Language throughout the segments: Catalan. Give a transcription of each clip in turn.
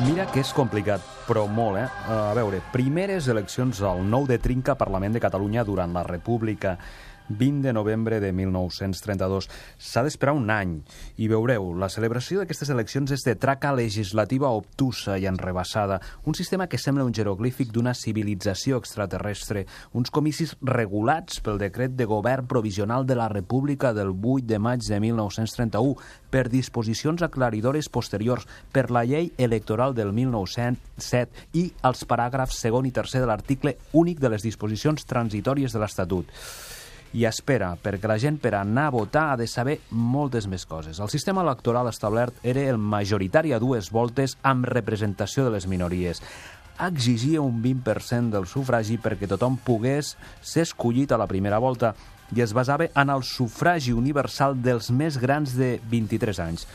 Mira que és complicat, però molt, eh? A veure, primeres eleccions al nou de trinca Parlament de Catalunya durant la República. 20 de novembre de 1932. S'ha d'esperar un any i veureu, la celebració d'aquestes eleccions és de traca legislativa obtusa i enrebaçada, un sistema que sembla un jeroglífic d'una civilització extraterrestre, uns comicis regulats pel decret de govern provisional de la República del 8 de maig de 1931, per disposicions aclaridores posteriors, per la llei electoral del 1907 i els paràgrafs segon i tercer de l'article únic de les disposicions transitòries de l'Estatut i espera, perquè la gent per anar a votar ha de saber moltes més coses. El sistema electoral establert era el majoritari a dues voltes amb representació de les minories exigia un 20% del sufragi perquè tothom pogués ser escollit a la primera volta i es basava en el sufragi universal dels més grans de 23 anys.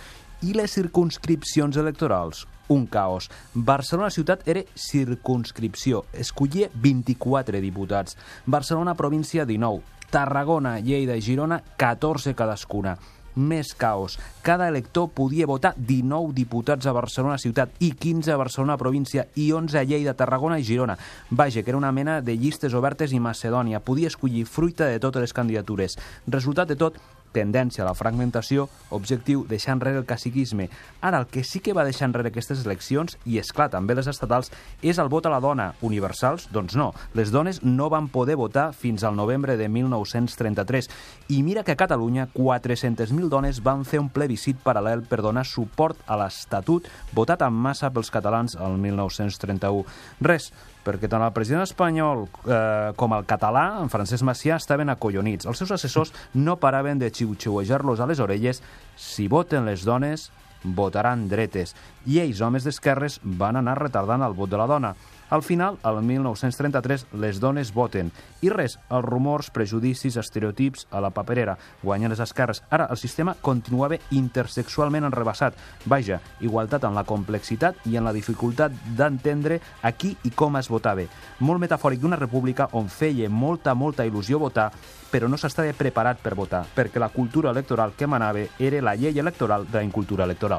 I les circunscripcions electorals? Un caos. Barcelona ciutat era circunscripció. Escollia 24 diputats. Barcelona província 19. Tarragona, Lleida i Girona, 14 cadascuna. Més caos. Cada elector podia votar 19 diputats a Barcelona ciutat i 15 a Barcelona província i 11 a Lleida, Tarragona i Girona. Vaja, que era una mena de llistes obertes i Macedònia. Podia escollir fruita de totes les candidatures. Resultat de tot, tendència a la fragmentació, objectiu deixar enrere el caciquisme. Ara, el que sí que va deixar enrere aquestes eleccions, i és clar, també les estatals, és el vot a la dona. Universals? Doncs no. Les dones no van poder votar fins al novembre de 1933. I mira que a Catalunya 400.000 dones van fer un plebiscit paral·lel per donar suport a l'Estatut votat en massa pels catalans el 1931. Res, perquè tant el president espanyol eh, com el català, en Francesc Macià, estaven acollonits. Els seus assessors no paraven de xiu-xiuejar-los a les orelles. Si voten les dones, votaran dretes. I ells, homes d'esquerres, van anar retardant el vot de la dona. Al final, al 1933, les dones voten. I res, els rumors, prejudicis, estereotips a la paperera. Guanyen les esquerres. Ara, el sistema continuava intersexualment enrebaçat. Vaja, igualtat en la complexitat i en la dificultat d'entendre a qui i com es votava. Molt metafòric d'una república on feia molta, molta il·lusió votar, però no s'estava preparat per votar, perquè la cultura electoral que manava era la llei electoral de la incultura electoral.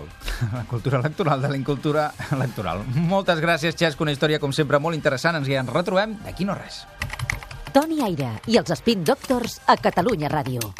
La cultura electoral de la incultura electoral. Moltes gràcies, Xesc, una història, com sempre, molt interessant. Ens hi en retrobem d'aquí no res. Toni Aire i els Spin Doctors a Catalunya Ràdio.